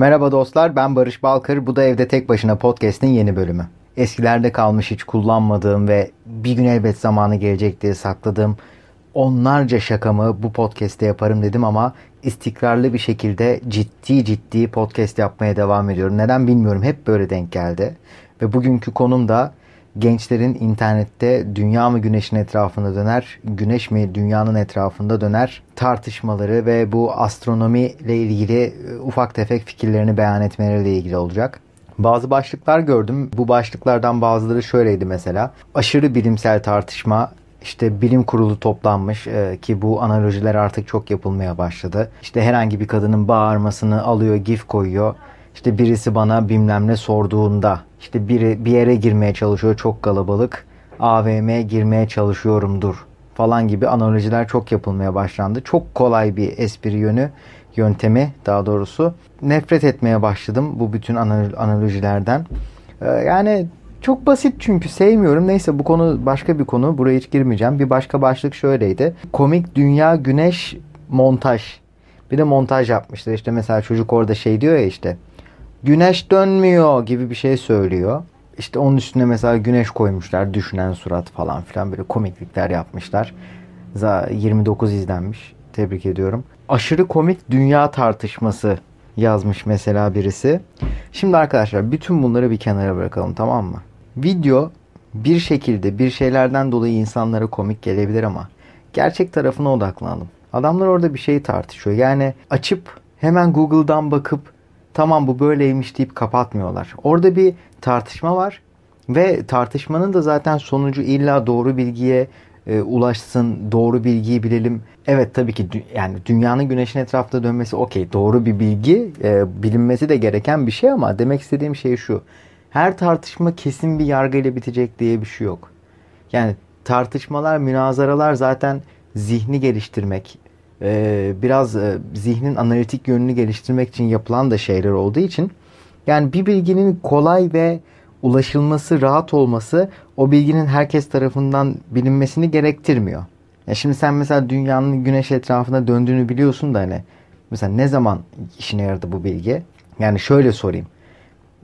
Merhaba dostlar ben Barış Balkır. Bu da Evde Tek Başına Podcast'in yeni bölümü. Eskilerde kalmış hiç kullanmadığım ve bir gün elbet zamanı gelecek diye sakladığım onlarca şakamı bu podcast'te yaparım dedim ama istikrarlı bir şekilde ciddi ciddi podcast yapmaya devam ediyorum. Neden bilmiyorum hep böyle denk geldi. Ve bugünkü konum da gençlerin internette dünya mı güneşin etrafında döner, güneş mi dünyanın etrafında döner tartışmaları ve bu astronomi ile ilgili e, ufak tefek fikirlerini beyan etmeleriyle ilgili olacak. Bazı başlıklar gördüm. Bu başlıklardan bazıları şöyleydi mesela. Aşırı bilimsel tartışma işte bilim kurulu toplanmış e, ki bu analojiler artık çok yapılmaya başladı. İşte herhangi bir kadının bağırmasını alıyor, gif koyuyor. İşte birisi bana bilmem ne sorduğunda işte biri bir yere girmeye çalışıyor çok kalabalık. AVM'ye girmeye çalışıyorumdur falan gibi analojiler çok yapılmaya başlandı. Çok kolay bir espri yönü, yöntemi daha doğrusu. Nefret etmeye başladım bu bütün analojilerden. Ee, yani çok basit çünkü sevmiyorum. Neyse bu konu başka bir konu. Buraya hiç girmeyeceğim. Bir başka başlık şöyleydi. Komik dünya güneş montaj. Bir de montaj yapmışlar. İşte mesela çocuk orada şey diyor ya işte güneş dönmüyor gibi bir şey söylüyor. İşte onun üstüne mesela güneş koymuşlar. Düşünen surat falan filan böyle komiklikler yapmışlar. 29 izlenmiş. Tebrik ediyorum. Aşırı komik dünya tartışması yazmış mesela birisi. Şimdi arkadaşlar bütün bunları bir kenara bırakalım tamam mı? Video bir şekilde bir şeylerden dolayı insanlara komik gelebilir ama gerçek tarafına odaklanalım. Adamlar orada bir şey tartışıyor. Yani açıp hemen Google'dan bakıp tamam bu böyleymiş deyip kapatmıyorlar. Orada bir tartışma var ve tartışmanın da zaten sonucu illa doğru bilgiye e, ulaşsın, doğru bilgiyi bilelim. Evet tabii ki yani dünyanın güneşin etrafında dönmesi okey doğru bir bilgi, e, bilinmesi de gereken bir şey ama demek istediğim şey şu. Her tartışma kesin bir yargıyla bitecek diye bir şey yok. Yani tartışmalar, münazaralar zaten zihni geliştirmek, e, biraz e, zihnin analitik yönünü geliştirmek için yapılan da şeyler olduğu için yani bir bilginin kolay ve ulaşılması, rahat olması o bilginin herkes tarafından bilinmesini gerektirmiyor. Ya şimdi sen mesela dünyanın güneş etrafında döndüğünü biliyorsun da hani mesela ne zaman işine yaradı bu bilgi? Yani şöyle sorayım.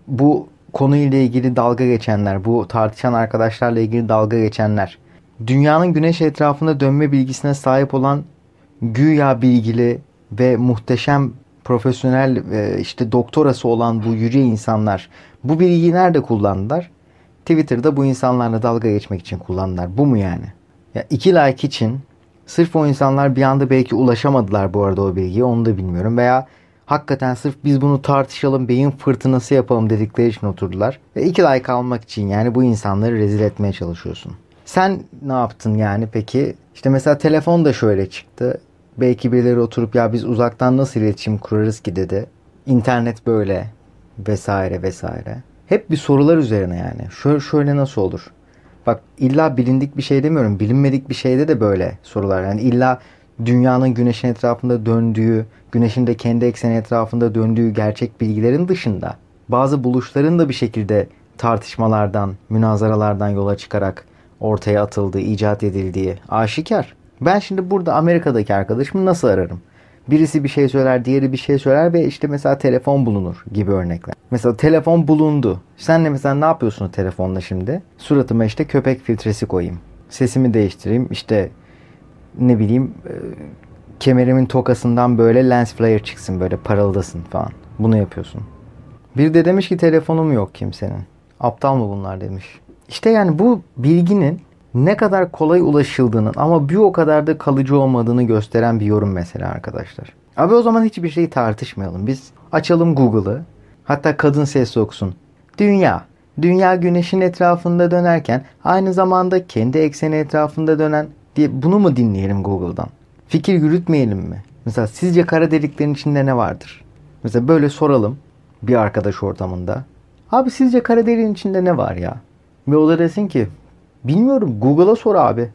Bu konuyla ilgili dalga geçenler, bu tartışan arkadaşlarla ilgili dalga geçenler dünyanın güneş etrafında dönme bilgisine sahip olan güya bilgili ve muhteşem profesyonel e, işte doktorası olan bu yüce insanlar bu bilgiyi nerede kullandılar? Twitter'da bu insanlarla dalga geçmek için kullandılar. Bu mu yani? Ya iki like için sırf o insanlar bir anda belki ulaşamadılar bu arada o bilgiye onu da bilmiyorum. Veya hakikaten sırf biz bunu tartışalım beyin fırtınası yapalım dedikleri için oturdular. Ve iki like almak için yani bu insanları rezil etmeye çalışıyorsun. Sen ne yaptın yani peki? İşte mesela telefon da şöyle çıktı. Belki birileri oturup ya biz uzaktan nasıl iletişim kurarız ki dedi. İnternet böyle vesaire vesaire. Hep bir sorular üzerine yani. Şöyle, şöyle nasıl olur? Bak illa bilindik bir şey demiyorum. Bilinmedik bir şeyde de böyle sorular. Yani illa dünyanın güneşin etrafında döndüğü, güneşin de kendi ekseni etrafında döndüğü gerçek bilgilerin dışında bazı buluşların da bir şekilde tartışmalardan, münazaralardan yola çıkarak ortaya atıldığı, icat edildiği aşikar. Ben şimdi burada Amerika'daki arkadaşımı nasıl ararım? Birisi bir şey söyler, diğeri bir şey söyler ve işte mesela telefon bulunur gibi örnekler. Mesela telefon bulundu. Sen de mesela ne yapıyorsun telefonla şimdi? Suratıma işte köpek filtresi koyayım. Sesimi değiştireyim. İşte ne bileyim e, kemerimin tokasından böyle lens flare çıksın böyle parıldasın falan. Bunu yapıyorsun. Bir de demiş ki telefonum yok kimsenin. Aptal mı bunlar demiş. İşte yani bu bilginin ne kadar kolay ulaşıldığının ama bir o kadar da kalıcı olmadığını gösteren bir yorum mesela arkadaşlar. Abi o zaman hiçbir şeyi tartışmayalım. Biz açalım Google'ı. Hatta kadın ses okusun. Dünya. Dünya güneşin etrafında dönerken aynı zamanda kendi ekseni etrafında dönen diye bunu mu dinleyelim Google'dan? Fikir yürütmeyelim mi? Mesela sizce kara deliklerin içinde ne vardır? Mesela böyle soralım bir arkadaş ortamında. Abi sizce kara deliğin içinde ne var ya? Ve o da desin ki bilmiyorum Google'a sor abi.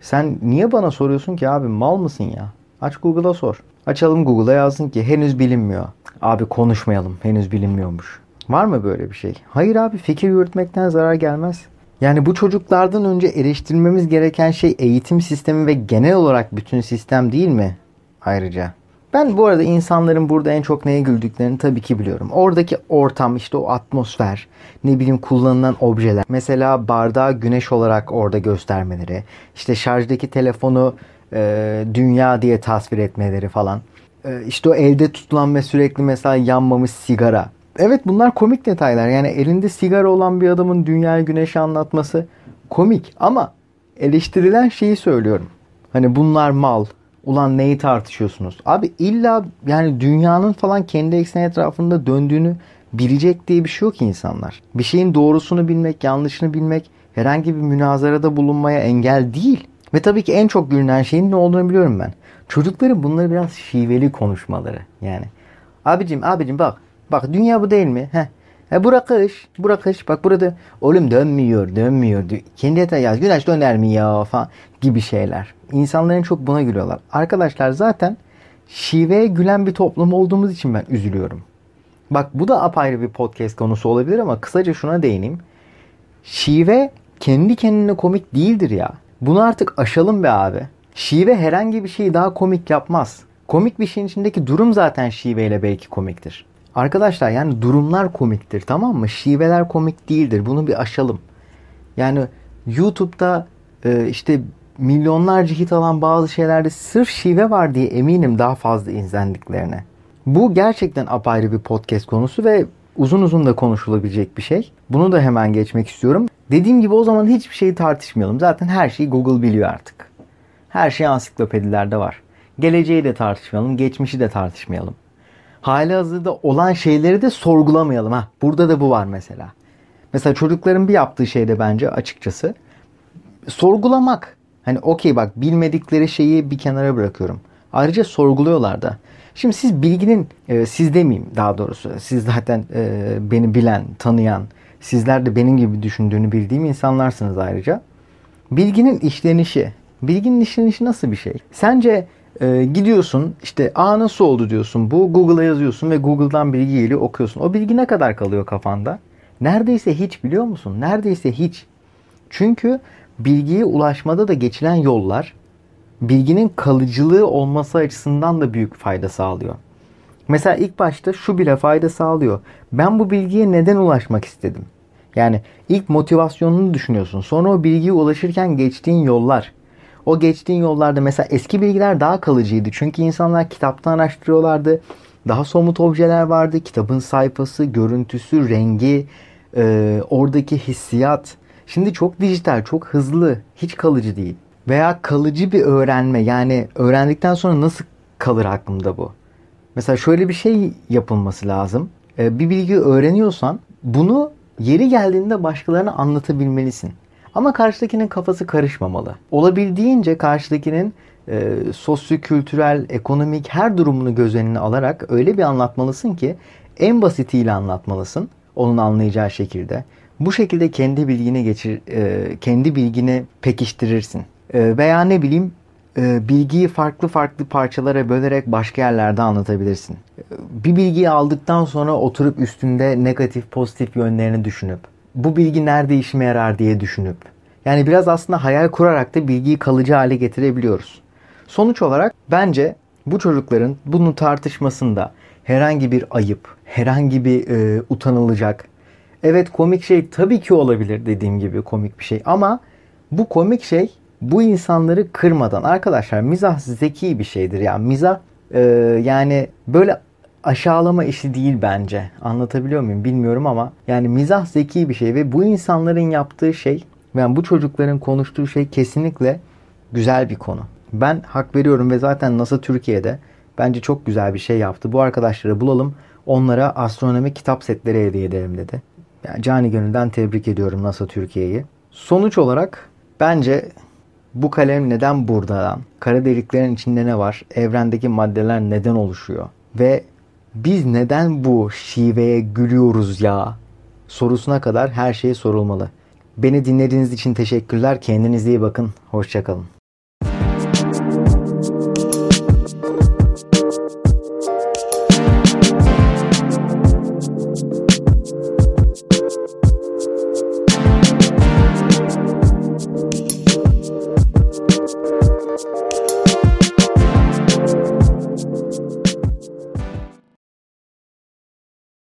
Sen niye bana soruyorsun ki abi mal mısın ya? Aç Google'a sor. Açalım Google'a yazsın ki henüz bilinmiyor. Abi konuşmayalım henüz bilinmiyormuş. Var mı böyle bir şey? Hayır abi fikir yürütmekten zarar gelmez. Yani bu çocuklardan önce eleştirmemiz gereken şey eğitim sistemi ve genel olarak bütün sistem değil mi? Ayrıca. Ben bu arada insanların burada en çok neye güldüklerini tabii ki biliyorum. Oradaki ortam, işte o atmosfer, ne bileyim kullanılan objeler. Mesela bardağı güneş olarak orada göstermeleri. işte şarjdaki telefonu e, dünya diye tasvir etmeleri falan. E, işte o elde tutulan ve sürekli mesela yanmamış sigara. Evet bunlar komik detaylar. Yani elinde sigara olan bir adamın dünyayı güneşi anlatması komik ama eleştirilen şeyi söylüyorum. Hani bunlar mal. Ulan neyi tartışıyorsunuz? Abi illa yani dünyanın falan kendi ekseni etrafında döndüğünü bilecek diye bir şey yok insanlar. Bir şeyin doğrusunu bilmek, yanlışını bilmek herhangi bir münazarada bulunmaya engel değil. Ve tabii ki en çok gülünen şeyin ne olduğunu biliyorum ben. Çocukların bunları biraz şiveli konuşmaları. Yani abicim abicim bak bak dünya bu değil mi? Heh. E bura kış, bura kış. Bak burada oğlum dönmüyor, dönmüyor. Kendi yatağı yaz. Güneş döner mi ya falan gibi şeyler. İnsanların çok buna gülüyorlar. Arkadaşlar zaten şiveye gülen bir toplum olduğumuz için ben üzülüyorum. Bak bu da apayrı bir podcast konusu olabilir ama kısaca şuna değineyim. Şive kendi kendine komik değildir ya. Bunu artık aşalım be abi. Şive herhangi bir şeyi daha komik yapmaz. Komik bir şeyin içindeki durum zaten şiveyle belki komiktir. Arkadaşlar yani durumlar komiktir tamam mı? Şiveler komik değildir. Bunu bir aşalım. Yani YouTube'da e, işte milyonlarca hit alan bazı şeylerde sırf şive var diye eminim daha fazla izlendiklerine. Bu gerçekten apayrı bir podcast konusu ve uzun uzun da konuşulabilecek bir şey. Bunu da hemen geçmek istiyorum. Dediğim gibi o zaman hiçbir şeyi tartışmayalım. Zaten her şeyi Google biliyor artık. Her şey ansiklopedilerde var. Geleceği de tartışmayalım, geçmişi de tartışmayalım. Hali hazırda olan şeyleri de sorgulamayalım. Ha, burada da bu var mesela. Mesela çocukların bir yaptığı şey de bence açıkçası sorgulamak. Hani okey bak bilmedikleri şeyi bir kenara bırakıyorum. Ayrıca sorguluyorlar da. Şimdi siz bilginin, e, siz demeyeyim daha doğrusu. Siz zaten e, beni bilen, tanıyan, sizler de benim gibi düşündüğünü bildiğim insanlarsınız ayrıca. Bilginin işlenişi, bilginin işlenişi nasıl bir şey? Sence e, gidiyorsun işte a nasıl oldu diyorsun bu Google'a yazıyorsun ve Google'dan bilgi geliyor okuyorsun. O bilgi ne kadar kalıyor kafanda? Neredeyse hiç biliyor musun? Neredeyse hiç. Çünkü bilgiye ulaşmada da geçilen yollar bilginin kalıcılığı olması açısından da büyük fayda sağlıyor. Mesela ilk başta şu bile fayda sağlıyor. Ben bu bilgiye neden ulaşmak istedim? Yani ilk motivasyonunu düşünüyorsun. Sonra o bilgiye ulaşırken geçtiğin yollar. O geçtiğin yollarda mesela eski bilgiler daha kalıcıydı. Çünkü insanlar kitaptan araştırıyorlardı. Daha somut objeler vardı. Kitabın sayfası, görüntüsü, rengi, e, oradaki hissiyat. Şimdi çok dijital, çok hızlı, hiç kalıcı değil. Veya kalıcı bir öğrenme yani öğrendikten sonra nasıl kalır aklımda bu? Mesela şöyle bir şey yapılması lazım. E, bir bilgi öğreniyorsan bunu yeri geldiğinde başkalarına anlatabilmelisin. Ama karşıdakinin kafası karışmamalı. Olabildiğince karşıdakinin e, sosyo-kültürel, ekonomik her durumunu göz önüne alarak öyle bir anlatmalısın ki en basitiyle anlatmalısın. Onun anlayacağı şekilde. Bu şekilde kendi bilgini geçir, e, kendi bilgini pekiştirirsin. E, veya ne bileyim e, bilgiyi farklı farklı parçalara bölerek başka yerlerde anlatabilirsin. E, bir bilgiyi aldıktan sonra oturup üstünde negatif pozitif yönlerini düşünüp bu bilgi nerede işime yarar diye düşünüp yani biraz aslında hayal kurarak da bilgiyi kalıcı hale getirebiliyoruz. Sonuç olarak bence bu çocukların bunun tartışmasında herhangi bir ayıp, herhangi bir e, utanılacak. Evet komik şey tabii ki olabilir dediğim gibi komik bir şey ama bu komik şey bu insanları kırmadan arkadaşlar mizah zeki bir şeydir ya. Yani mizah e, yani böyle aşağılama işi değil bence. Anlatabiliyor muyum bilmiyorum ama yani mizah zeki bir şey ve bu insanların yaptığı şey yani bu çocukların konuştuğu şey kesinlikle güzel bir konu. Ben hak veriyorum ve zaten NASA Türkiye'de bence çok güzel bir şey yaptı. Bu arkadaşları bulalım onlara astronomi kitap setleri hediye edelim dedi. Yani cani gönülden tebrik ediyorum NASA Türkiye'yi. Sonuç olarak bence bu kalem neden buradan? Kara deliklerin içinde ne var? Evrendeki maddeler neden oluşuyor? Ve biz neden bu şiveye gülüyoruz ya? Sorusuna kadar her şey sorulmalı. Beni dinlediğiniz için teşekkürler. Kendinize iyi bakın. Hoşçakalın.